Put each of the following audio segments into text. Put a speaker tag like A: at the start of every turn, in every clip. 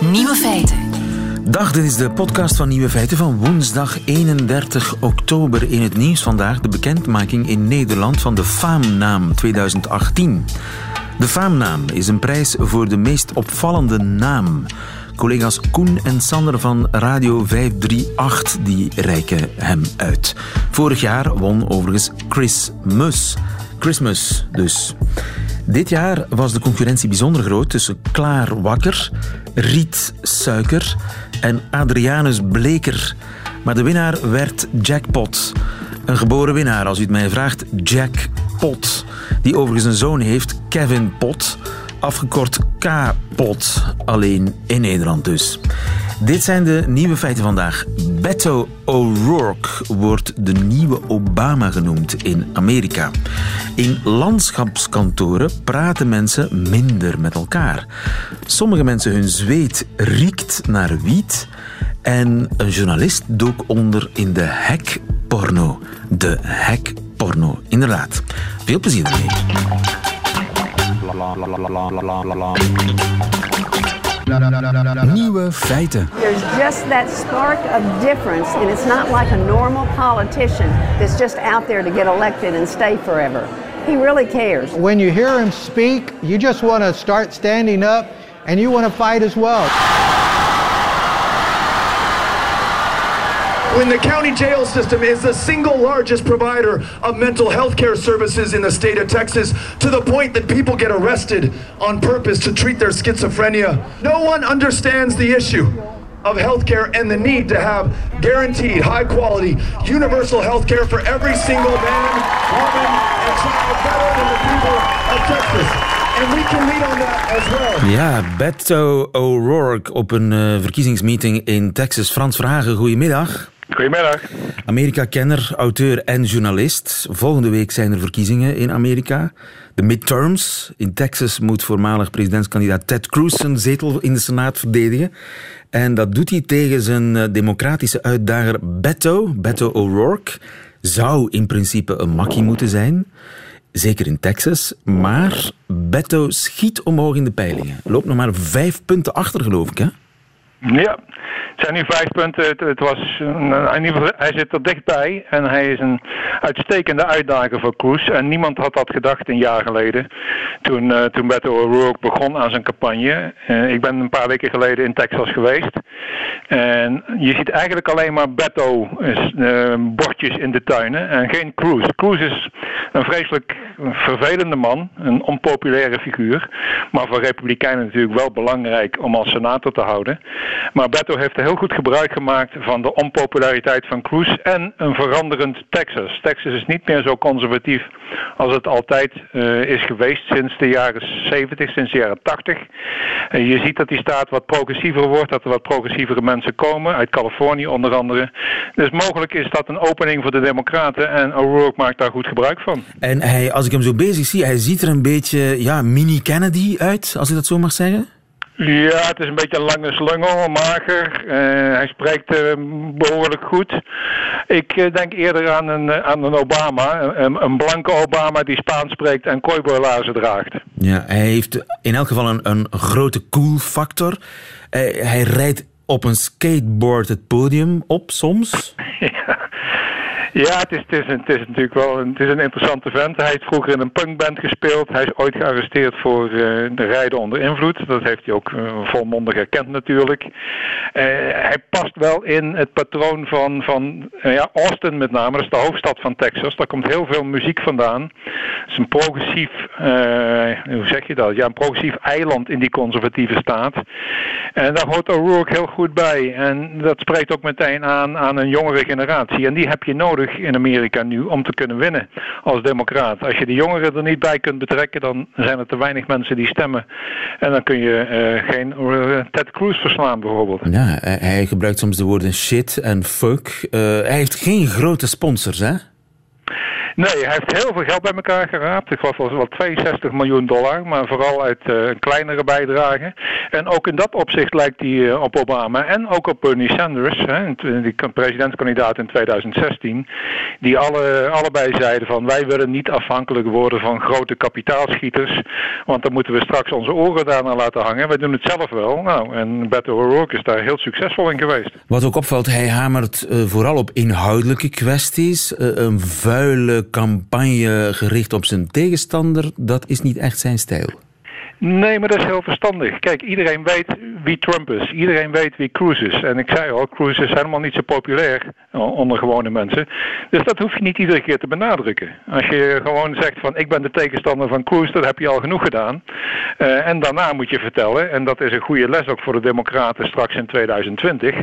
A: Nieuwe feiten.
B: Dag, dit is de podcast van Nieuwe Feiten van woensdag 31 oktober. In het nieuws vandaag de bekendmaking in Nederland van de Faamnaam 2018. De Faamnaam is een prijs voor de meest opvallende naam. Collega's Koen en Sander van Radio 538 die reiken hem uit. Vorig jaar won overigens Chris Mus. Christmas dus. Dit jaar was de concurrentie bijzonder groot tussen Klaar Wakker, Riet Suiker en Adrianus Bleker. Maar de winnaar werd Jackpot. Een geboren winnaar, als u het mij vraagt, Jack Pot. Die overigens een zoon heeft, Kevin Pot. Afgekort K-Pot. Alleen in Nederland dus. Dit zijn de nieuwe feiten vandaag. Beto O'Rourke wordt de nieuwe Obama genoemd in Amerika. In landschapskantoren praten mensen minder met elkaar. Sommige mensen hun zweet riekt naar wiet. En een journalist dook onder in de hekporno. De hekporno, inderdaad. Veel plezier ermee.
C: Nieuwe feiten.
D: There's just that spark of difference, and it's not like a normal politician that's just out there to get elected and stay forever. He really cares.
E: When you hear him speak, you just want to start standing up and you want to fight as well.
F: When the county jail system is the single largest provider of mental health care services in the state of Texas to the point that people get arrested on purpose to treat their schizophrenia. No one understands the issue of healthcare and the need to have guaranteed high quality universal health care for every single man, woman, and child better than the people of Texas. And we can lead on that as well.
B: Ja, Beto O'Rourke op een uh, verkiezingsmeeting in Texas. Frans Verhagen, goedemiddag.
G: Goedemiddag.
B: Amerika-kenner, auteur en journalist. Volgende week zijn er verkiezingen in Amerika. De midterms. In Texas moet voormalig presidentskandidaat Ted Cruz zijn zetel in de Senaat verdedigen. En dat doet hij tegen zijn democratische uitdager Beto, Beto O'Rourke. Zou in principe een makkie moeten zijn. Zeker in Texas. Maar Beto schiet omhoog in de peilingen. Loopt nog maar vijf punten achter, geloof ik, hè?
G: Ja, het zijn nu vijf punten. Het, was, geval, hij zit er dichtbij en hij is een uitstekende uitdager voor Cruz. En niemand had dat gedacht een jaar geleden, toen, uh, toen Beto O'Rourke begon aan zijn campagne. Uh, ik ben een paar weken geleden in Texas geweest. En je ziet eigenlijk alleen maar Beto bordjes in de tuinen en geen Cruz. Cruz is een vreselijk vervelende man, een onpopulaire figuur. Maar voor Republikeinen natuurlijk wel belangrijk om als senator te houden. Maar Beto heeft heel goed gebruik gemaakt van de onpopulariteit van Cruz en een veranderend Texas. Texas is niet meer zo conservatief als het altijd uh, is geweest sinds de jaren 70, sinds de jaren 80. Uh, je ziet dat die staat wat progressiever wordt, dat er wat progressievere mensen komen, uit Californië onder andere. Dus mogelijk is dat een opening voor de Democraten en O'Rourke maakt daar goed gebruik van.
B: En hij, als ik hem zo bezig zie, hij ziet er een beetje ja, mini-Kennedy uit, als ik dat zo mag zeggen.
G: Ja, het is een beetje een lange slungel, mager. Uh, hij spreekt uh, behoorlijk goed. Ik uh, denk eerder aan een, aan een Obama, een, een, blanke Obama die Spaans spreekt en cowboylaarzen draagt.
B: Ja, hij heeft in elk geval een, een grote cool factor. hij rijdt op een skateboard het podium op soms.
G: ja. Ja, het is, het, is, het is natuurlijk wel een, het is een interessante vent. Hij heeft vroeger in een punkband gespeeld. Hij is ooit gearresteerd voor de rijden onder invloed. Dat heeft hij ook uh, volmondig erkend natuurlijk. Uh, hij past wel in het patroon van, van ja, Austin met name. Dat is de hoofdstad van Texas. Daar komt heel veel muziek vandaan. Het is een progressief, hoe zeg je dat? Ja, een progressief eiland in die conservatieve staat. En daar hoort O'Rourke heel goed bij. En dat spreekt ook meteen aan, aan een jongere generatie. En die heb je nodig in Amerika nu om te kunnen winnen als democraat. Als je de jongeren er niet bij kunt betrekken, dan zijn er te weinig mensen die stemmen. En dan kun je uh, geen uh, Ted Cruz verslaan bijvoorbeeld.
B: Ja, hij gebruikt soms de woorden shit en fuck. Uh, hij heeft geen grote sponsors, hè?
G: Nee, hij heeft heel veel geld bij elkaar geraapt. Ik geloof wel 62 miljoen dollar, maar vooral uit uh, kleinere bijdragen. En ook in dat opzicht lijkt hij uh, op Obama en ook op Bernie Sanders, hè, die presidentskandidaat in 2016, die alle, allebei zeiden van wij willen niet afhankelijk worden van grote kapitaalschieters, want dan moeten we straks onze oren daarna laten hangen. Wij doen het zelf wel. Nou, en Beto O'Rourke is daar heel succesvol in geweest.
B: Wat ook opvalt, hij hamert uh, vooral op inhoudelijke kwesties. een vuile campagne gericht op zijn tegenstander, dat is niet echt zijn stijl.
G: Nee, maar dat is heel verstandig. Kijk, iedereen weet wie Trump is. Iedereen weet wie Cruz is. En ik zei al, Cruz is helemaal niet zo populair onder gewone mensen. Dus dat hoef je niet iedere keer te benadrukken. Als je gewoon zegt van ik ben de tegenstander van Cruz, dat heb je al genoeg gedaan. Uh, en daarna moet je vertellen, en dat is een goede les ook voor de democraten straks in 2020.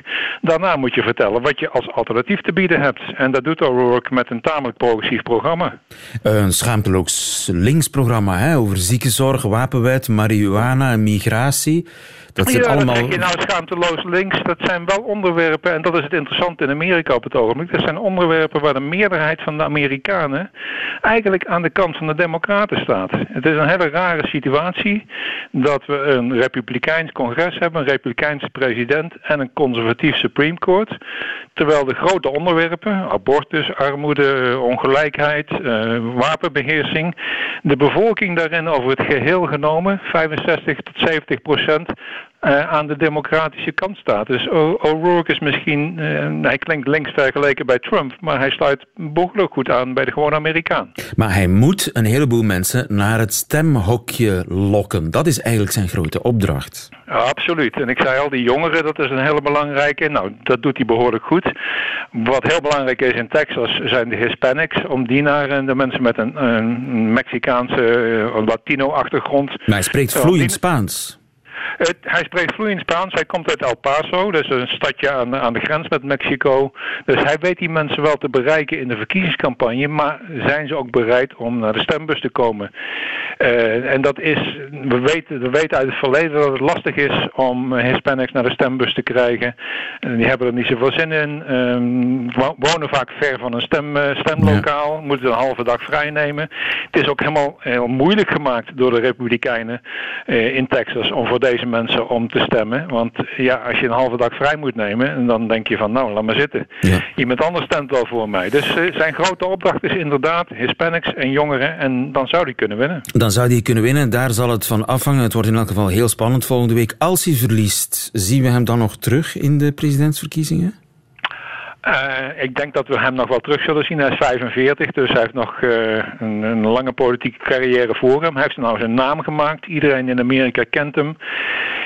G: Daarna moet je vertellen wat je als alternatief te bieden hebt. En dat doet O'Rourke met een tamelijk progressief programma.
B: Een schaamteloos linksprogramma hè, over ziekenzorg, wapenwet marihuana en migratie. Dat zijn
G: ja,
B: allemaal...
G: dat je nou schaamteloos links. Dat zijn wel onderwerpen, en dat is het interessante in Amerika op het ogenblik. Dat zijn onderwerpen waar de meerderheid van de Amerikanen eigenlijk aan de kant van de Democraten staat. Het is een hele rare situatie dat we een Republikeins congres hebben, een Republikeinse president en een conservatief Supreme Court. Terwijl de grote onderwerpen, abortus, armoede, ongelijkheid, uh, wapenbeheersing, de bevolking daarin over het geheel genomen, 65 tot 70 procent, uh, aan de democratische kant staat. Dus O'Rourke is misschien, uh, hij klinkt links vergeleken bij Trump, maar hij sluit behoorlijk goed aan bij de gewone Amerikaan.
B: Maar hij moet een heleboel mensen naar het stemhokje lokken. Dat is eigenlijk zijn grote opdracht.
G: Ja, absoluut. En ik zei al, die jongeren, dat is een hele belangrijke. Nou, dat doet hij behoorlijk goed. Wat heel belangrijk is in Texas zijn de Hispanics. Om die naar de mensen met een, een Mexicaanse, Latino-achtergrond. Maar
B: hij spreekt vloeiend Spaans.
G: Het, hij spreekt vloeiend Spaans. Hij komt uit El Paso, dat is een stadje aan, aan de grens met Mexico. Dus hij weet die mensen wel te bereiken in de verkiezingscampagne. Maar zijn ze ook bereid om naar de stembus te komen? Uh, en dat is, we weten, we weten uit het verleden dat het lastig is om Hispanics naar de stembus te krijgen. En die hebben er niet zoveel zin in. Um, wonen vaak ver van een stem, uh, stemlokaal. Ja. Moeten een halve dag vrij nemen. Het is ook helemaal heel moeilijk gemaakt door de Republikeinen in Texas om voor deze mensen om te stemmen. Want ja, als je een halve dag vrij moet nemen, dan denk je van nou, laat maar zitten. Ja. Iemand anders stemt wel voor mij. Dus uh, zijn grote opdracht is inderdaad Hispanics en jongeren. En dan zou hij kunnen winnen.
B: Dan zou hij kunnen winnen. Daar zal het van afhangen. Het wordt in elk geval heel spannend volgende week. Als hij verliest, zien we hem dan nog terug in de presidentsverkiezingen?
G: Uh, ik denk dat we hem nog wel terug zullen zien. Hij is 45, dus hij heeft nog uh, een, een, lange politieke carrière voor hem. Hij heeft nou zijn naam gemaakt. Iedereen in Amerika kent hem.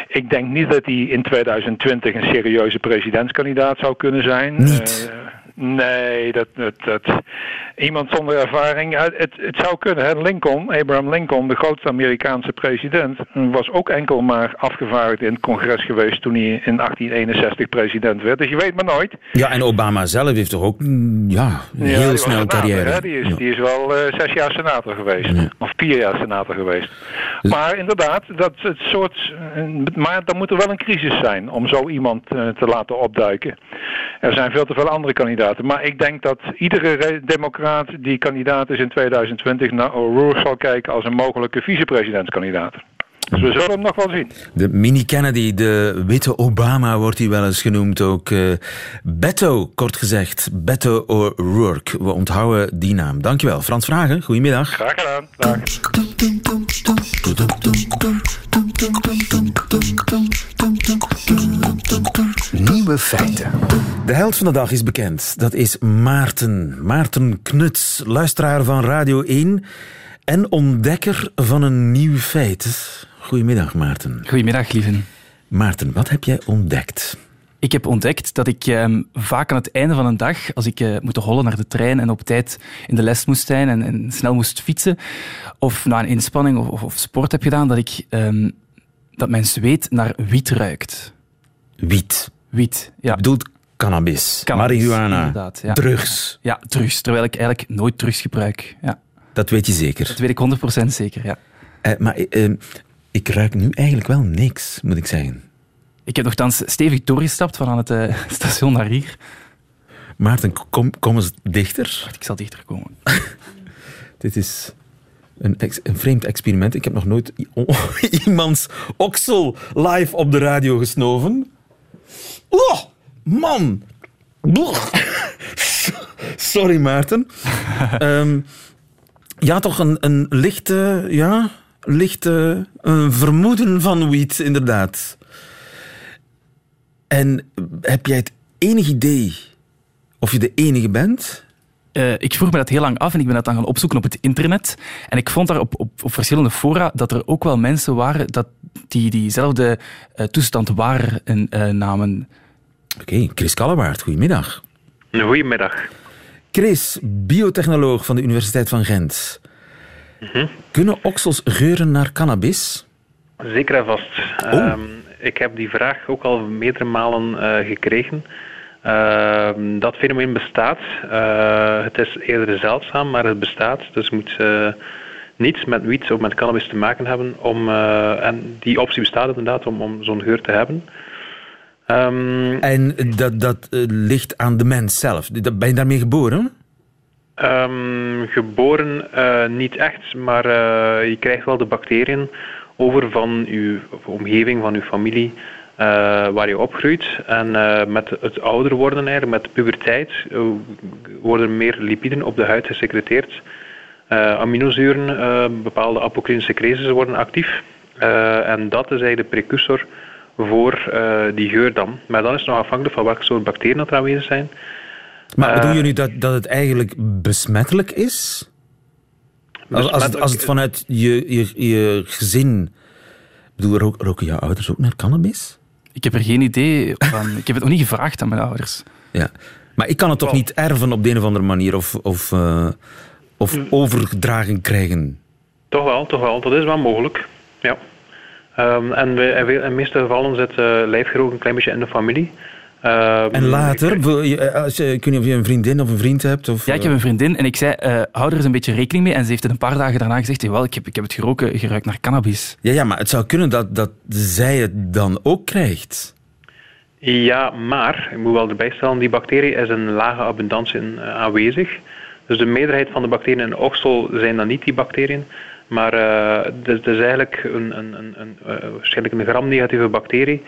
G: Ik denk niet dat hij in 2020 een serieuze presidentskandidaat zou kunnen zijn.
B: Niet. Uh,
G: Nee, dat, dat, dat, iemand zonder ervaring. Het, het zou kunnen. Hè? Lincoln, Abraham Lincoln, de grootste Amerikaanse president, was ook enkel maar afgevaardigd in het congres geweest toen hij in 1861 president werd. Dus je weet maar nooit.
B: Ja, en Obama zelf heeft toch ook mm, ja, een ja, heel snel carrière.
G: Hè? Die, is, ja. die is wel uh, zes jaar senator geweest. Ja. Of vier jaar senator geweest. Maar inderdaad, dat het soort. Maar dan moet er wel een crisis zijn om zo iemand uh, te laten opduiken. Er zijn veel te veel andere kandidaten. Maar ik denk dat iedere die kandidaat is in 2020 naar O'Rourke zal kijken als een mogelijke vicepresidentskandidaat. Dus we zullen hem nog wel zien.
B: De mini-Kennedy, de witte Obama wordt hij wel eens genoemd ook. Uh, Beto, kort gezegd. Beto O'Rourke. We onthouden die naam. Dankjewel. Frans Vragen, goedemiddag.
G: Graag gedaan. Dag.
B: Nieuwe feiten. De held van de dag is bekend. Dat is Maarten. Maarten Knuts, luisteraar van Radio 1 en ontdekker van een nieuw feit. Goedemiddag, Maarten.
C: Goedemiddag, lieven.
B: Maarten, wat heb jij ontdekt?
C: Ik heb ontdekt dat ik eh, vaak aan het einde van een dag, als ik uh, moet hollen naar de trein en op tijd in de les moest zijn en, en snel moest fietsen, of na een inspanning of, of, of sport heb gedaan, dat, ik, um, dat mijn zweet naar wiet ruikt.
B: Wiet?
C: Wiet, ja.
B: Je bedoelt cannabis, cannabis marihuana, ja. drugs?
C: Ja, drugs, terwijl ik eigenlijk nooit drugs gebruik. Ja.
B: Dat weet je zeker?
C: Dat weet ik 100% zeker, ja.
B: Uh, maar ik ruik nu eigenlijk wel niks, moet ik zeggen.
C: Ik heb nogthans stevig doorgestapt van aan het uh, station naar hier.
B: Maarten, kom, kom eens dichter.
C: Wacht, ik zal dichter komen.
B: Dit is een, een vreemd experiment. Ik heb nog nooit iemands oksel live op de radio gesnoven. Oh, man. Sorry, Maarten. um, ja, toch een, een lichte, ja, lichte een vermoeden van wiet, inderdaad. En heb jij het enige idee of je de enige bent?
C: Uh, ik vroeg me dat heel lang af en ik ben dat dan gaan opzoeken op het internet. En ik vond daar op, op, op verschillende fora dat er ook wel mensen waren dat die diezelfde uh, toestand waren en uh, namen.
B: Oké, okay, Chris Kallewaard, goedemiddag.
H: Goedemiddag.
B: Chris, biotechnoloog van de Universiteit van Gent. Mm -hmm. Kunnen oksels geuren naar cannabis?
H: Zeker en vast. Oh. Um, ik heb die vraag ook al meerdere malen uh, gekregen. Uh, dat fenomeen bestaat. Uh, het is eerder zeldzaam, maar het bestaat. Dus moet uh, niets met wiet of met cannabis te maken hebben. Om, en die optie bestaat inderdaad om, om zo'n geur te hebben.
B: Um, en dat, dat ligt aan de mens zelf. Ben je daarmee geboren?
H: Um, geboren niet echt, maar je krijgt wel de bacteriën over van uw omgeving, van uw familie, waar je opgroeit. En met het ouder worden, eigenlijk, met puberteit, worden meer lipiden op de huid gesecreteerd. aminozuren, bepaalde apocrine secreties worden actief. en dat is eigenlijk de precursor voor die geur dan. Maar dan is het nog afhankelijk van welke soort bacteriën er aanwezig zijn.
B: Maar bedoel je nu dat, dat het eigenlijk besmettelijk is? Als, als, het, als het vanuit je, je, je gezin... Ik bedoel, roken jouw ouders ook naar cannabis?
C: Ik heb er geen idee van. Ik heb het nog niet gevraagd aan mijn ouders.
B: Ja. Maar ik kan het toch niet erven op de een of andere manier of, of, uh, of hm. overgedragen krijgen?
H: Toch wel, toch wel. Dat is wel mogelijk. Ja. Um, en we, in de meeste gevallen zit uh, lijfgerook een klein beetje in de familie.
B: Uh, en later, eh, als je, kun je of je een vriendin of een vriend hebt? Of,
C: ja, ik heb een vriendin en ik zei, uh, hou er eens een beetje rekening mee. En ze heeft het een paar dagen daarna gezegd, wel, ik heb, ik heb het geroken, geruikt naar cannabis.
B: Ja, ja, maar het zou kunnen dat, dat zij het dan ook krijgt.
H: Ja, maar, ik moet wel erbij stellen, die bacterie is een lage abundantie aanwezig. Dus de meerderheid van de bacteriën in de oksel zijn dan niet die bacteriën. Maar het is eigenlijk een, een, een, een, waarschijnlijk een gram-negatieve bacterie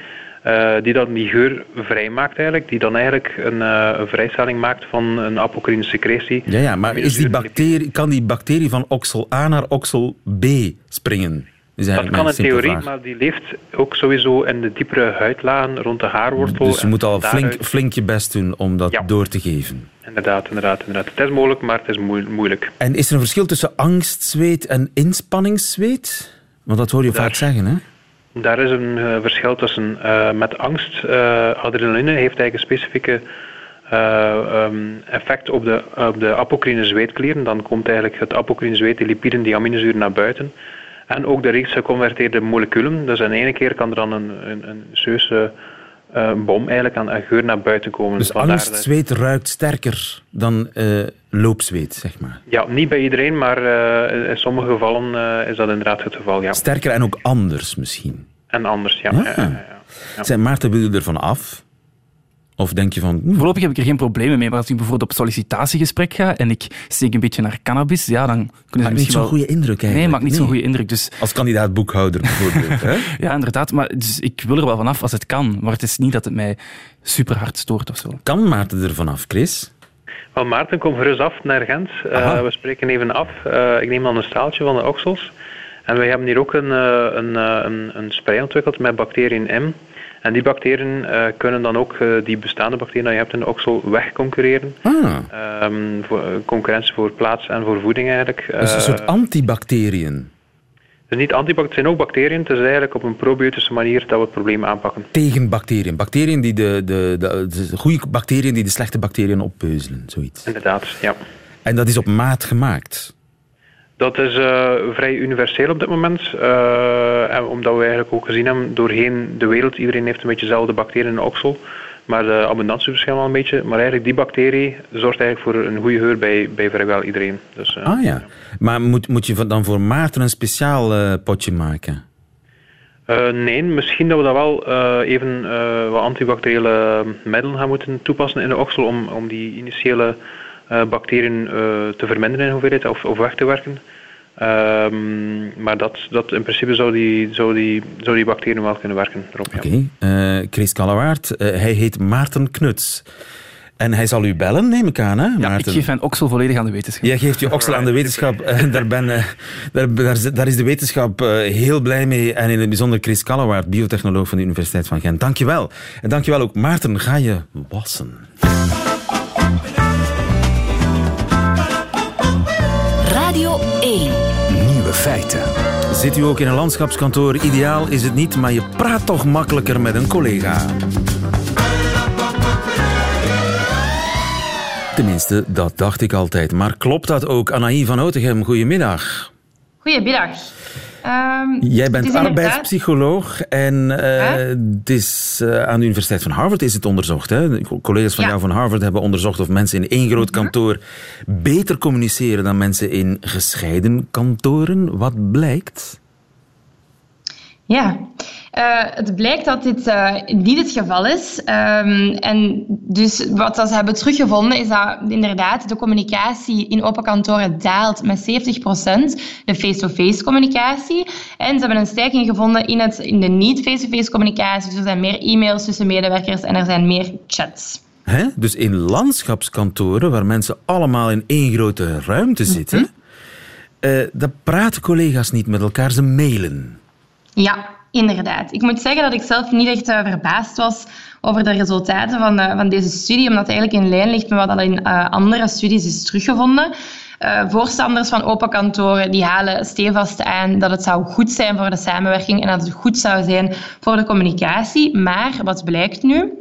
H: uh, die dan die geur vrijmaakt eigenlijk, die dan eigenlijk een, uh, een vrijstelling maakt van een apocrine secretie.
B: Ja, ja maar is die bacterie, kan die bacterie van oksel A naar oksel B springen?
H: Dat kan in theorie, maar die leeft ook sowieso in de diepere huidlagen rond de haarwortel.
B: Dus je moet al flink, flink je best doen om dat ja. door te geven.
H: Inderdaad, inderdaad, inderdaad. Het is mogelijk, maar het is moeilijk.
B: En is er een verschil tussen angstzweet en inspanningszweet? Want dat hoor je vaak zeggen, hè?
H: Daar is een uh, verschil tussen. Uh, met angst, uh, adrenaline heeft eigenlijk een specifieke um, effect op de, op de apocrine zweetklieren. Dan komt eigenlijk het apocrine zweet, de lipiden, die aminozuren naar buiten. En ook de reeks geconverteerde moleculen. Dus in één keer kan er dan een, een, een serieuze uh, bom eigenlijk aan, geur naar buiten komen.
B: Dus angstzweet ruikt sterker dan uh, loopzweet, zeg maar?
H: Ja, niet bij iedereen, maar uh, in sommige gevallen is dat inderdaad het geval, ja.
B: Sterker en ook anders misschien?
H: En anders, ja. ja. ja, ja,
B: ja. Zijn Maarten, wil je ervan af? Of denk je van...
C: Hm. Voorlopig heb ik er geen problemen mee, maar als ik bijvoorbeeld op sollicitatiegesprek ga en ik steek een beetje naar cannabis, ja, dan kunnen ze misschien
B: niet zo'n goede indruk eigenlijk.
C: Nee, maakt niet zo'n goede indruk. Dus...
B: Als kandidaat boekhouder bijvoorbeeld. hè?
C: Ja, inderdaad. Maar dus ik wil er wel vanaf als het kan, maar het is niet dat het mij super hard stoort of zo.
B: Kan Maarten er vanaf, Chris?
H: Wel, Maarten, kom gerust af naar Gent. Uh, we spreken even af. Uh, ik neem dan een staaltje van de oksels. En wij hebben hier ook een, uh, een, een, een spray ontwikkeld met bacteriën M. En die bacteriën uh, kunnen dan ook uh, die bestaande bacteriën die je hebt in de oksel wegconcurreren.
B: Ah.
H: Um, voor, concurrentie voor plaats en voor voeding eigenlijk.
B: Dus een soort antibacteriën?
H: Dus niet antibacteriën, het zijn ook bacteriën. Het is eigenlijk op een probiotische manier dat we het probleem aanpakken.
B: Tegen bacteriën. Bacteriën die de, de, de, de goede bacteriën die de slechte bacteriën oppeuzelen, zoiets.
H: Inderdaad, ja.
B: En dat is op maat gemaakt?
H: Dat is uh, vrij universeel op dit moment. Uh, en omdat we eigenlijk ook gezien hebben doorheen de wereld, iedereen heeft een beetje dezelfde bacteriën in de oksel. Maar de abundantie verschilt wel een beetje. Maar eigenlijk die bacterie zorgt eigenlijk voor een goede geur bij, bij vrijwel iedereen. Dus,
B: uh, ah ja. Maar moet, moet je dan voor Maarten een speciaal potje maken?
H: nee, misschien dat we dat wel even wat antibacteriële middelen gaan moeten toepassen in de oksel om, om die initiële bacteriën te verminderen in hoeveelheid of, of weg te werken. Ehm, maar dat, dat in principe zou die, zou, die, zou die bacteriën wel kunnen werken erop.
B: Oké, okay. Chris Kallewaard, hij heet Maarten Knuts. En hij zal u bellen, neem ik aan, hè, Maarten?
C: Ja, ik geef mijn oksel volledig aan de wetenschap.
B: Jij geeft je oksel aan de wetenschap. daar, ben, eh, daar, daar, daar, is de wetenschap eh, heel blij mee. En in het bijzonder Chris Kallewaard, biotechnoloog van de Universiteit van Gent. Dankjewel. En dankjewel ook, Maarten. Ga je wassen. Feiten. Zit u ook in een landschapskantoor? Ideaal is het niet, maar je praat toch makkelijker met een collega. Tenminste, dat dacht ik altijd. Maar klopt dat ook? Anaï van Outegem, goedemiddag.
I: Goedemiddag.
B: Um, Jij bent arbeidspsycholoog en uh, het is, uh, aan de Universiteit van Harvard is het onderzocht. Hè? Collega's van jou van Harvard hebben onderzocht of mensen in één groot mhm. kantoor beter communiceren dan mensen in gescheiden kantoren. Wat blijkt?
I: Ja, uh, het blijkt dat dit uh, niet het geval is. Um, en dus wat ze hebben teruggevonden is dat inderdaad de communicatie in open kantoren daalt met 70%, de face-to-face communicatie. En ze hebben een stijging gevonden in, het, in de niet-face-to-face communicatie. Dus er zijn meer e-mails tussen medewerkers en er zijn meer chats.
B: Hè? Dus in landschapskantoren, waar mensen allemaal in één grote ruimte zitten, mm -hmm. uh, praten collega's niet met elkaar, ze mailen.
I: Ja, inderdaad. Ik moet zeggen dat ik zelf niet echt uh, verbaasd was over de resultaten van, uh, van deze studie, omdat het eigenlijk in lijn ligt met wat al in uh, andere studies is teruggevonden. voorstanders van open kantoren die halen stevast aan dat het zou goed zijn voor de samenwerking en dat het goed zou zijn voor de communicatie. Maar wat blijkt nu?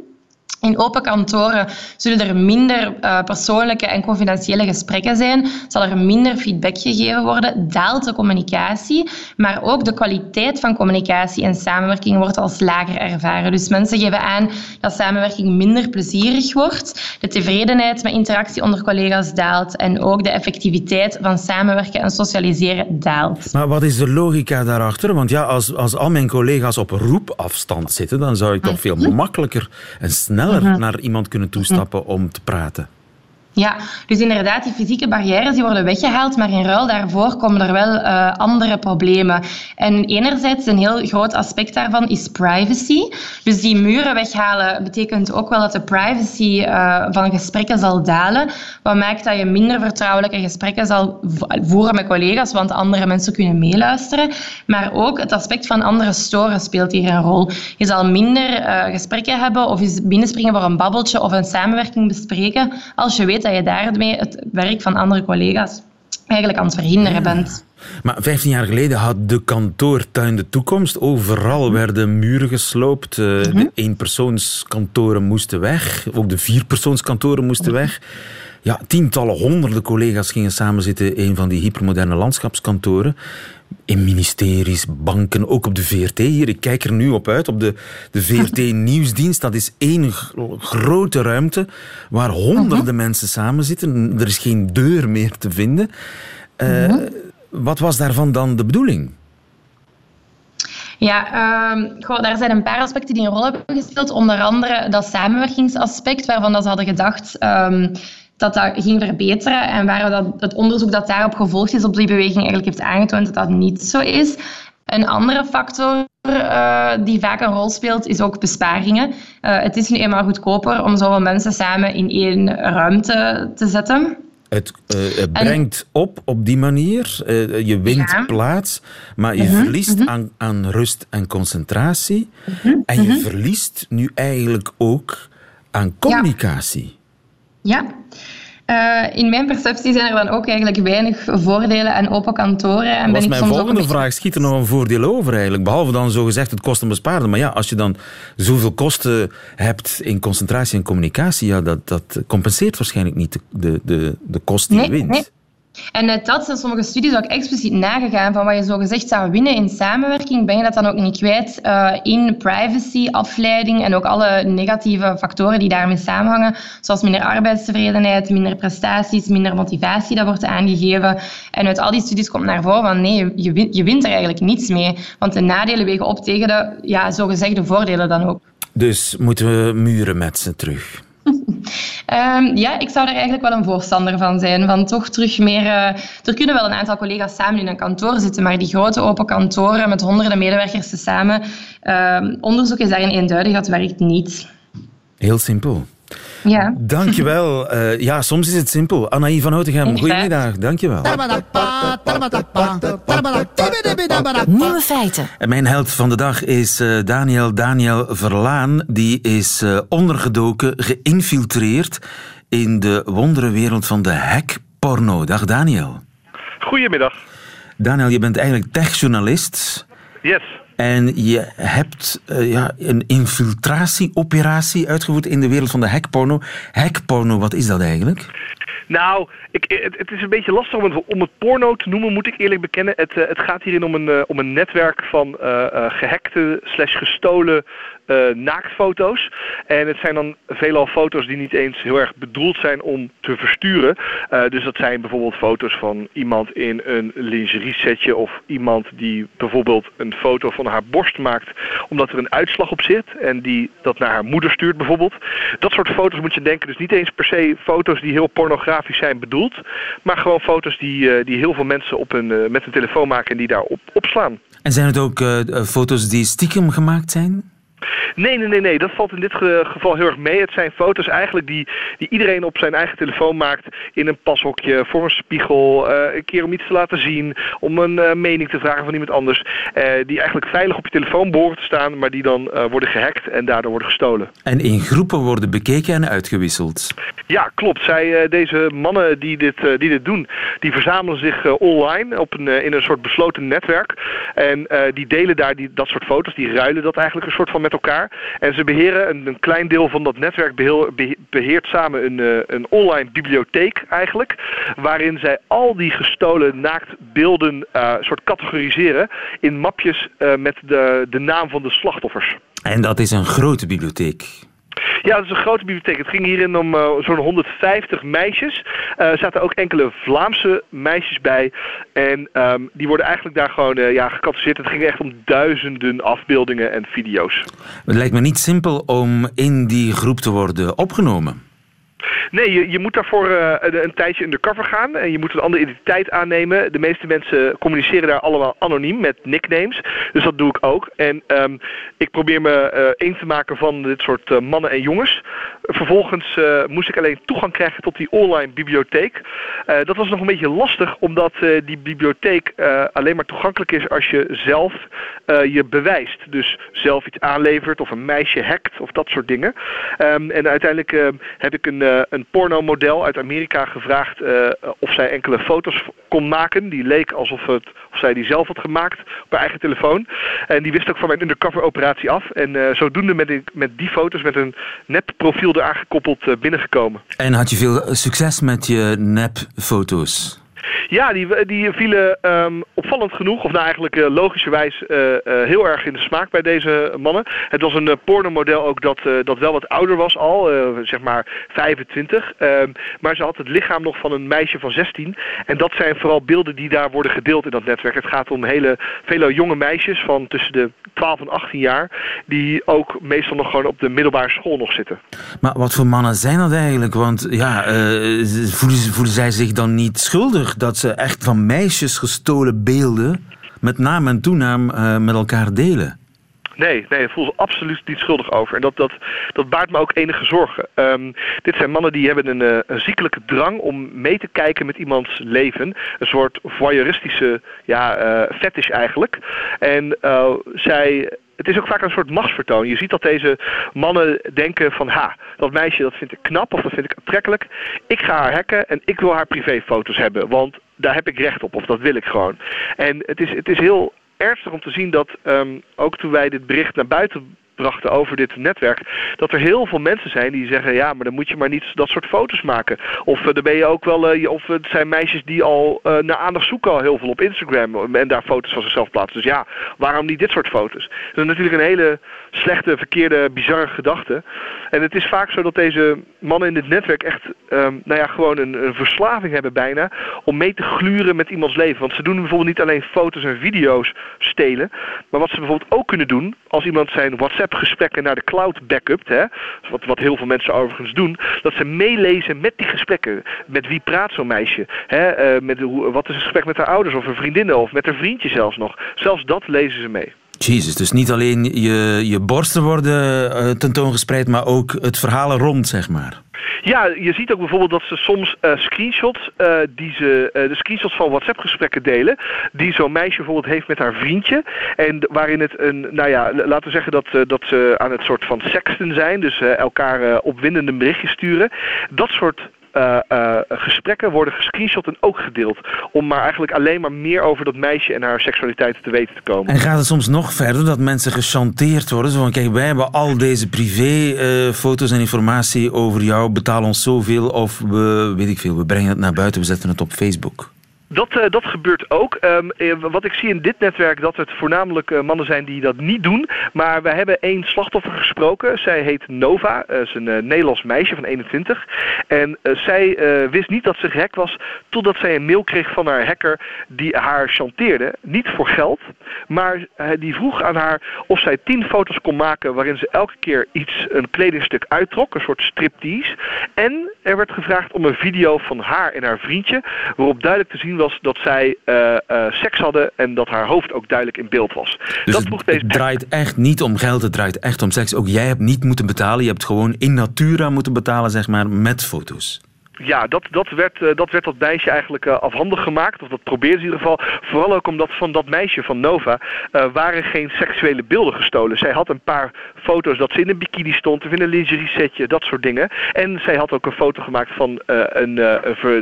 I: In open kantoren zullen er minder uh, persoonlijke en confidentiële gesprekken zijn, zal er minder feedback gegeven worden, daalt de communicatie, maar ook de kwaliteit van communicatie en samenwerking wordt als lager ervaren. Dus mensen geven aan dat samenwerking minder plezierig wordt, de tevredenheid met interactie onder collega's daalt en ook de effectiviteit van samenwerken en socialiseren daalt.
B: Maar wat is de logica daarachter? Want ja, als, als al mijn collega's op roepafstand zitten, dan zou ik toch veel makkelijker en sneller Naar iemand kunnen toestappen om te praten.
I: Ja, dus inderdaad, die fysieke barrières die worden weggehaald, maar in ruil daarvoor komen er wel uh, andere problemen. En enerzijds, een heel groot aspect daarvan is privacy. Dus die muren weghalen betekent ook wel dat de privacy uh, van gesprekken zal dalen. Wat maakt dat je minder vertrouwelijke gesprekken zal voeren met collega's, want andere mensen kunnen meeluisteren. Maar ook het aspect van andere storen speelt hier een rol. Je zal minder uh, gesprekken hebben of binnenspringen voor een babbeltje of een samenwerking bespreken als je weet dat je daarmee het werk van andere collega's eigenlijk aan het verhinderen bent.
B: Maar 15 jaar geleden had de kantoortuin de toekomst. Overal mhm. werden muren gesloopt. Uh, De mhm. eenpersoonskantoren moesten weg. Ook de vierpersoonskantoren moesten weg. Ja, tientallen, honderden collega's gingen samen zitten in een van die hypermoderne landschapskantoren in ministeries, banken, ook op de VRT hier. Ik kijk er nu op uit, op de, de VRT-nieuwsdienst. Dat is één grote ruimte waar honderden uh mensen samen zitten. Er is geen deur meer te vinden. Uh, Wat was daarvan dan de bedoeling?
I: Ja, uh, goh, daar zijn een paar aspecten die een rol hebben gespeeld. Onder andere dat samenwerkingsaspect, waarvan dat ze hadden gedacht... Um, dat dat ging verbeteren. En waar dat, het onderzoek dat daarop gevolgd is op die beweging eigenlijk heeft aangetoond dat dat niet zo is. Een andere factor uh, die vaak een rol speelt, is ook besparingen. Uh, het is nu eenmaal goedkoper om zoveel mensen samen in één ruimte te zetten.
B: Het, uh, het brengt op op die manier. je wint ja. plaats, maar je mhm, -huh, verliest mhm. -huh. aan, aan, rust en concentratie. -huh, mhm, en je verliest nu eigenlijk ook aan communicatie.
I: Ja. Uh, in mijn perceptie zijn er dan ook eigenlijk weinig voordelen aan open kantoren. En
B: was mijn volgende vraag. Schiet er nog een voordeel over eigenlijk? Behalve dan zo gezegd het kosten besparen. Maar ja, als je dan zoveel kosten hebt in concentratie en communicatie, ja, dat, dat compenseert waarschijnlijk niet de, de, de kosten die
I: nee,
B: je wint.
I: Nee. En uit dat zijn sommige studies ook expliciet nagegaan van wat je zo gezegd zou winnen in samenwerking, ben je dat dan ook niet kwijt uh, in privacy, afleiding en ook alle negatieve factoren die daarmee samenhangen, zoals minder arbeidstevredenheid, minder prestaties, minder motivatie, dat wordt aangegeven. En uit al die studies komt naar voren van nee, je wint, je wint er eigenlijk niets mee, want de nadelen wegen op tegen de ja, zogezegde voordelen dan ook.
B: Dus moeten we muren met ze terug?
I: Ehm, ja, ik zou er eigenlijk wel een voorstander van zijn. Van toch terug meer... Uh, er kunnen wel een aantal collega's samen in een kantoor zitten, maar die grote open kantoren met honderden medewerkers tezamen, uh, onderzoek is daarin eenduidig, dat werkt niet.
B: Heel simpel.
I: Ja.
B: Dankjewel. Uh, ja, soms is het simpel. Anaï van Houtegem, goedemiddag. Dankjewel.
A: Nieuwe feiten.
B: En mijn held van de dag is uh, Daniel Daniel Verlaan. Die is uh, ondergedoken, geïnfiltreerd in de wonderenwereld van de hackporno. Dag Daniel.
J: Goedemiddag.
B: Daniel, je bent eigenlijk techjournalist.
J: Yes.
B: En je hebt uh, ja, een infiltratieoperatie uitgevoerd in de wereld van de hackporno. Hackporno, wat is dat eigenlijk?
J: Nou, ik, het, is een beetje lastig om het, om porno te noemen, moet ik eerlijk bekennen. Het, uh, het gaat hierin om een, uh, om een netwerk van gehackte slash gestolen uh, naaktfoto's. En het zijn dan veelal foto's die niet eens heel erg bedoeld zijn om te versturen. Uh, dus dat zijn bijvoorbeeld foto's van iemand in een lingerie setje of iemand die bijvoorbeeld een foto van haar borst maakt omdat er een uitslag op zit en die dat naar haar moeder stuurt bijvoorbeeld. Dat soort foto's moet je denken. Dus niet eens per se foto's die heel pornografisch zijn bedoeld, maar gewoon foto's die, uh, die heel veel mensen op hun, met een telefoon maken en die daar op, opslaan.
B: En zijn het ook foto's die stiekem gemaakt zijn?
J: Nee, nee, nee, nee. Dat valt in dit geval heel erg mee. Het zijn foto's eigenlijk die, die iedereen op zijn eigen telefoon maakt in een pashokje, voor een spiegel, uh, een keer om iets te laten zien, om een uh, mening te vragen van iemand anders. Uh, die eigenlijk veilig op je telefoon behoren te staan, maar die dan worden gehackt en daardoor worden gestolen.
B: En in groepen worden bekeken en uitgewisseld.
J: Ja, klopt. Zij, deze mannen die dit, die dit doen, die verzamelen zich online op een, in een soort besloten netwerk. En die delen daar die, dat soort foto's, die ruilen dat eigenlijk een soort van elkaar. En ze beheren, een, een klein deel van dat netwerk beheert samen een, uh, een online bibliotheek eigenlijk. Waarin zij al die gestolen naaktbeelden uh, soort categoriseren in mapjes uh, met de, de naam van de slachtoffers.
B: En dat is een grote bibliotheek.
J: Ja, dat is een grote bibliotheek. Het ging hierin om uh, zo'n 150 meisjes. Er uh, zaten ook enkele Vlaamse meisjes bij. En um, die worden eigenlijk daar gewoon uh, ja, gecatalogiseerd. Het ging echt om duizenden afbeeldingen en video's.
B: Het lijkt me niet simpel om in die groep te worden opgenomen.
J: Nee, je, je moet daarvoor uh, een, tijdje undercover gaan en je moet een andere identiteit aannemen. De meeste mensen communiceren daar allemaal anoniem met nicknames. Dus dat doe ik ook. En um, ik probeer me uh, te maken van dit soort uh, mannen en jongens. Vervolgens moest ik alleen toegang krijgen tot die online bibliotheek. dat was nog een beetje lastig, omdat die bibliotheek alleen maar toegankelijk is als je zelf je bewijst. Dus zelf iets aanlevert of een meisje hackt of dat soort dingen. Um, en uiteindelijk heb ik een uh, een pornomodel uit Amerika gevraagd uh, of zij enkele foto's kon maken. Die leek alsof het, of zij die zelf had gemaakt op haar eigen telefoon. En die wist ook van mijn undercover operatie af. En uh, zodoende met, die, met die foto's met een nep profiel eraan gekoppeld binnengekomen.
B: En had je veel succes met je nepfoto's?
J: Ja, die, die vielen um, opvallend genoeg, of nou eigenlijk uh, logischerwijs uh, uh, heel erg in de smaak bij deze mannen. Het was een pornomodel ook dat, dat wel wat ouder was al, zeg maar 25. Ehm, maar ze had het lichaam nog van een meisje van 16. En dat zijn vooral beelden die daar worden gedeeld in dat netwerk. Het gaat om hele, vele jonge meisjes van tussen de 12 en 18 jaar, die ook meestal nog gewoon op de middelbare school nog zitten.
B: Maar wat voor mannen zijn dat eigenlijk? Want ja, voelen, voelen zij zich dan niet schuldig dat ze echt van meisjes gestolen beelden met naam en toenaam uh, met elkaar delen.
J: Nee, nee, ik voel ze absoluut niet schuldig over. En dat, dat, dat baart me ook enige zorgen. Um, dit zijn mannen die hebben een, uh, een ziekelijke drang om mee te kijken met iemands leven. Een soort voyeuristische ja, uh, fetish eigenlijk. En zij het is ook vaak een soort machtsvertoon. Je ziet dat deze mannen denken van... ha, dat meisje dat vind ik knap of dat vind ik aantrekkelijk. Ik ga haar hacken en ik wil haar privéfoto's hebben. Want daar heb ik recht op of dat wil ik gewoon. En het is, het is heel ernstig om te zien dat um, ook toen wij dit bericht naar buiten brachten over dit netwerk, dat er heel veel mensen zijn die zeggen, ja, maar dan moet je maar niet dat soort foto's maken. Of uh, dan ben je ook wel, uh, of het zijn meisjes die al naar aandacht zoeken al heel veel op Instagram en daar foto's van zichzelf plaatsen. Dus ja, waarom niet dit soort foto's? Dat is natuurlijk een hele slechte, verkeerde, bizarre gedachte. En het is vaak zo dat deze mannen in dit netwerk echt, um, nou ja, gewoon een verslaving hebben bijna om mee te gluren met iemands leven. Want ze doen bijvoorbeeld niet alleen foto's en video's stelen, maar wat ze bijvoorbeeld ook kunnen doen als iemand zijn WhatsApp WhatsApp-gesprekken naar de cloud backupt, hè, wat, wat heel veel mensen overigens doen, dat ze meelezen met die gesprekken. Met wie praat zo'n meisje? Hè, met, hoe, wat is het gesprek met haar ouders of haar vriendinnen of met haar vriendje zelfs nog? Zelfs dat lezen ze mee.
B: Jezus, dus niet alleen je, je borsten worden uh, tentoongespreid, maar ook het verhaal rond, zeg maar.
J: Ja, je ziet ook bijvoorbeeld dat ze soms uh, screenshots, uh, die ze, de screenshots van WhatsApp-gesprekken delen, die zo'n meisje bijvoorbeeld heeft met haar vriendje. En waarin het een, nou ja, laten we zeggen dat, dat ze aan het soort van sexten zijn, dus elkaar opwindende berichtjes sturen. Dat soort gesprekken worden gescreenshot en ook gedeeld. Om maar eigenlijk alleen maar meer over dat meisje en haar seksualiteit te weten te komen.
B: En gaat het soms nog verder dat mensen gechanteerd worden? Zo van, kijk, wij hebben al deze privéfoto's uh, en informatie over jou, betaal ons zoveel of we, weet ik veel, we brengen het naar buiten, we zetten het op Facebook.
J: Dat, uh, dat gebeurt ook. Um, wat ik zie in dit netwerk, dat het voornamelijk uh, mannen zijn die dat niet doen. Maar we hebben één slachtoffer gesproken. Zij heet Nova. Ze is een Nederlands meisje van 21. En zij wist niet dat ze gehackt was... totdat zij een mail kreeg van haar hacker die haar chanteerde. Niet voor geld, maar die vroeg aan haar of zij tien foto's kon maken... waarin ze elke keer iets, een kledingstuk uittrok. Een soort striptease. En er werd gevraagd om een video van haar en haar vriendje... waarop duidelijk te zien was dat zij uh, uh, seks hadden en dat haar hoofd ook duidelijk in beeld was.
B: Dus
J: dat
B: het, deze... het draait echt niet om geld, het draait echt om seks. Ook jij hebt niet moeten betalen, je hebt gewoon in natura moeten betalen, zeg maar, met foto's
J: ja, dat, dat, werd, uh, dat werd meisje eigenlijk uh, afhandig gemaakt. Of dat probeerde ze in ieder geval. Vooral ook omdat van dat meisje van Nova uh, waren geen seksuele beelden gestolen. Zij had een paar foto's dat ze in een bikini stond of in een lingerie setje, dat soort dingen. En zij had ook een foto gemaakt van een,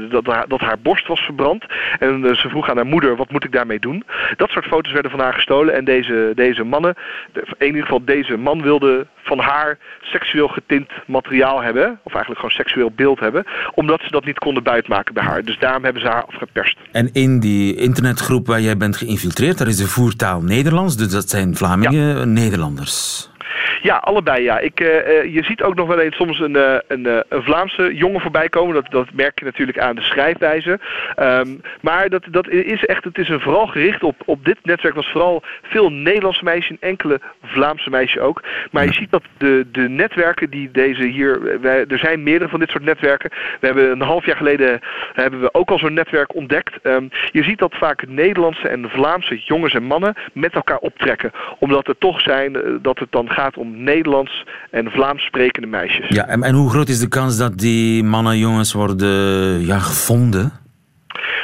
J: dat, haar, dat haar borst was verbrand. En ze vroeg aan haar moeder, wat moet ik daarmee doen? Dat soort foto's werden van haar gestolen. En deze, deze mannen, in ieder geval deze man wilde van haar seksueel getint materiaal hebben. Of eigenlijk gewoon seksueel beeld hebben. Omdat ze dat niet konden buitmaken bij haar. Dus daarom hebben ze haar afgeperst.
B: En in die internetgroep waar jij bent geïnfiltreerd, daar is de voertaal Nederlands. Dus dat zijn Vlamingen, ja. Nederlanders.
J: Ja, allebei ja. Ik, uh, je ziet ook nog wel eens soms een, uh, een, een, Vlaamse jongen voorbij komen. Dat, dat merk je natuurlijk aan de schrijfwijze. Um, maar dat, dat is echt, het is een vooral gericht op, op dit netwerk was vooral veel Nederlandse meisjes en enkele Vlaamse meisjes ook. Maar je ziet dat de, de netwerken die deze hier, wij, er zijn meerdere van dit soort netwerken. We hebben een half jaar geleden hebben we ook al zo'n netwerk ontdekt. Um, je ziet dat vaak Nederlandse en Vlaamse jongens en mannen met elkaar optrekken. Omdat er toch zijn, dat het dan gaat om Nederlands en Vlaams sprekende meisjes.
B: Ja, en, en hoe groot is de kans dat die mannen en jongens worden ja, gevonden?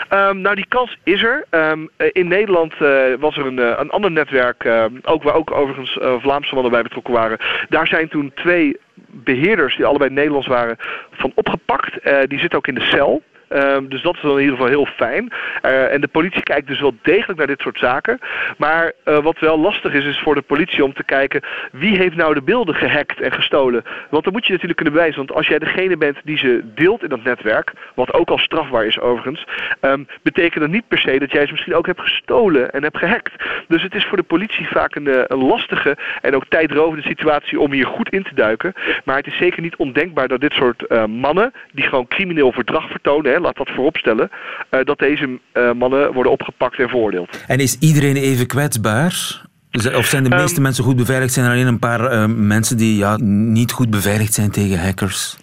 J: Um, nou, die kans is er. Um, in Nederland uh, was er een, uh, een ander netwerk, uh, ook, waar ook overigens Vlaamse mannen bij betrokken waren. Daar zijn toen twee beheerders, die allebei Nederlands waren, van opgepakt. die zitten ook in de cel. Um, dus dat is dan in ieder geval heel fijn. Uh, en de politie kijkt dus wel degelijk naar dit soort zaken. Maar uh, wat wel lastig is, is voor de politie om te kijken wie heeft nou de beelden gehackt en gestolen. Want dan moet je natuurlijk kunnen bewijzen. Want als jij degene bent die ze deelt in dat netwerk, wat ook al strafbaar is overigens, um, betekent dat niet per se dat jij ze misschien ook hebt gestolen en hebt gehackt. Dus het is voor de politie vaak een, een lastige en ook tijdrovende situatie om hier goed in te duiken. Maar het is zeker niet ondenkbaar dat dit soort mannen, die gewoon crimineel verdrag vertonen, laat dat vooropstellen, uh, dat deze uh, mannen worden opgepakt en veroordeeld.
B: En is iedereen even kwetsbaar? Of zijn de meeste um, mensen goed beveiligd? Zijn er alleen een paar uh, mensen die ja, niet goed beveiligd zijn tegen hackers?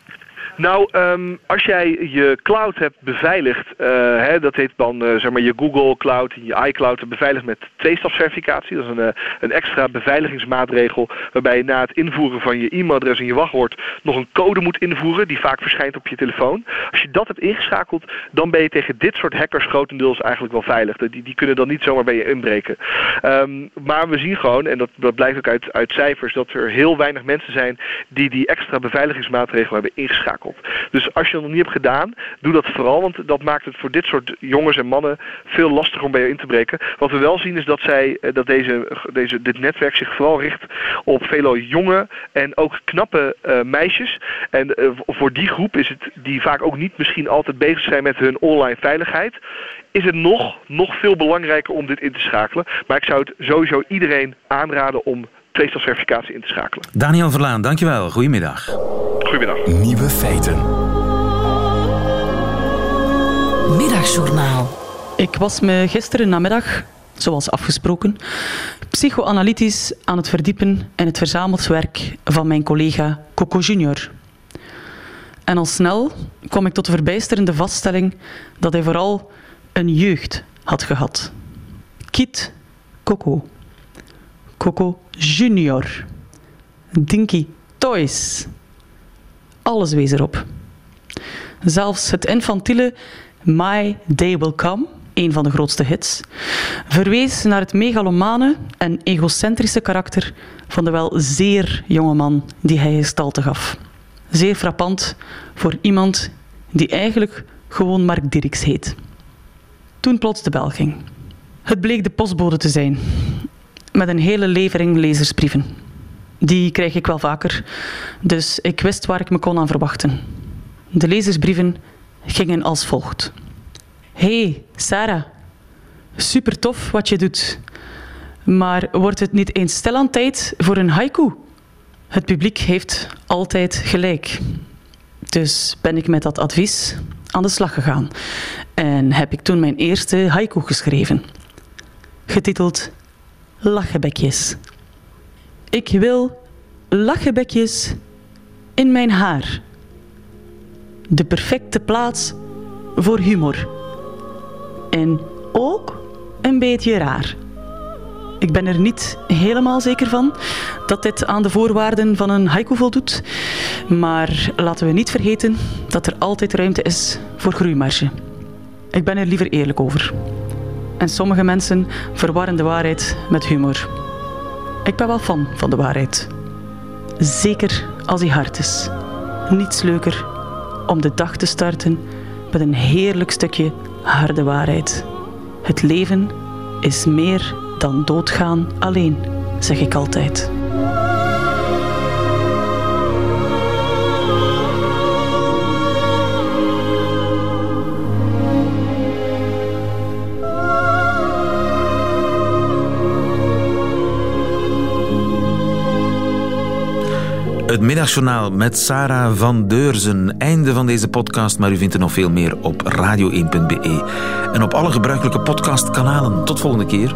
J: Nou, um, als jij je cloud hebt beveiligd, uh, hè, dat heet dan uh, zeg maar je Google Cloud en je iCloud beveiligd met tweestapsverificatie. Dat is een, uh, een extra beveiligingsmaatregel waarbij je na het invoeren van je e-mailadres en je wachtwoord nog een code moet invoeren die vaak verschijnt op je telefoon. Als je dat hebt ingeschakeld, dan ben je tegen dit soort hackers grotendeels eigenlijk wel veilig. Die, die kunnen dan niet zomaar bij je inbreken. Um, maar we zien gewoon, en dat, dat blijkt ook uit, uit cijfers, dat er heel weinig mensen zijn die die extra beveiligingsmaatregel hebben ingeschakeld. Dus als je dat nog niet hebt gedaan, doe dat vooral. Want dat maakt het voor dit soort jongens en mannen veel lastiger om bij je in te breken. Wat we wel zien is dat, zij, dat deze, deze, dit netwerk zich vooral richt op veelal jonge en ook knappe uh, meisjes. En uh, voor die groep is het, die vaak ook niet misschien altijd bezig zijn met hun online veiligheid is het nog, nog veel belangrijker om dit in te schakelen. Maar ik zou het sowieso iedereen aanraden om tweestapsverificatie in te schakelen.
B: Daniel Verlaan, dankjewel. Goedemiddag.
J: Goedemiddag.
A: Nieuwe feiten. Middagjournaal.
K: Ik was me gisteren namiddag zoals afgesproken, psychoanalytisch aan het verdiepen in het verzameld werk van mijn collega Coco Junior. En al snel kwam ik tot de verbijsterende vaststelling dat hij vooral een jeugd had gehad. Kit Coco. Coco Junior. Dinky Toys. Alles wees erop. Zelfs het infantiele My Day Will Come, een van de grootste hits, verwees naar het megalomane en egocentrische karakter van de wel zeer jonge man die hij gestalte gaf. Zeer frappant voor iemand die eigenlijk gewoon Mark Dirks heet. Toen plots de bel ging. Het bleek de postbode te zijn, met een hele levering lezersbrieven. Die krijg ik wel vaker, dus ik wist waar ik me kon aan verwachten. De lezersbrieven gingen als volgt. Hey, Sarah. Super tof wat je doet. Maar wordt het niet eens stil aan tijd voor een haiku? Het publiek heeft altijd gelijk. Dus ben ik met dat advies aan de slag gegaan en heb ik toen mijn eerste haiku geschreven, getiteld Lachenbekjes. Ik wil lachenbekjes in mijn haar. De perfecte plaats voor humor. En ook een beetje raar. Ik ben er niet helemaal zeker van dat dit aan de voorwaarden van een haiku voldoet. Maar laten we niet vergeten dat er altijd ruimte is voor groeimarge. Ik ben er liever eerlijk over. En sommige mensen verwarren de waarheid met humor. Ik ben wel fan van de waarheid. Zeker als die hard is. Niets leuker om de dag te starten met een heerlijk stukje harde waarheid. Het leven is meer dan doodgaan alleen, zeg ik altijd.
B: Het middagjournaal met Sarah van Deurzen. Einde van deze podcast, maar u vindt er nog veel meer op radio1.be. En op alle gebruikelijke podcastkanalen. Tot volgende keer.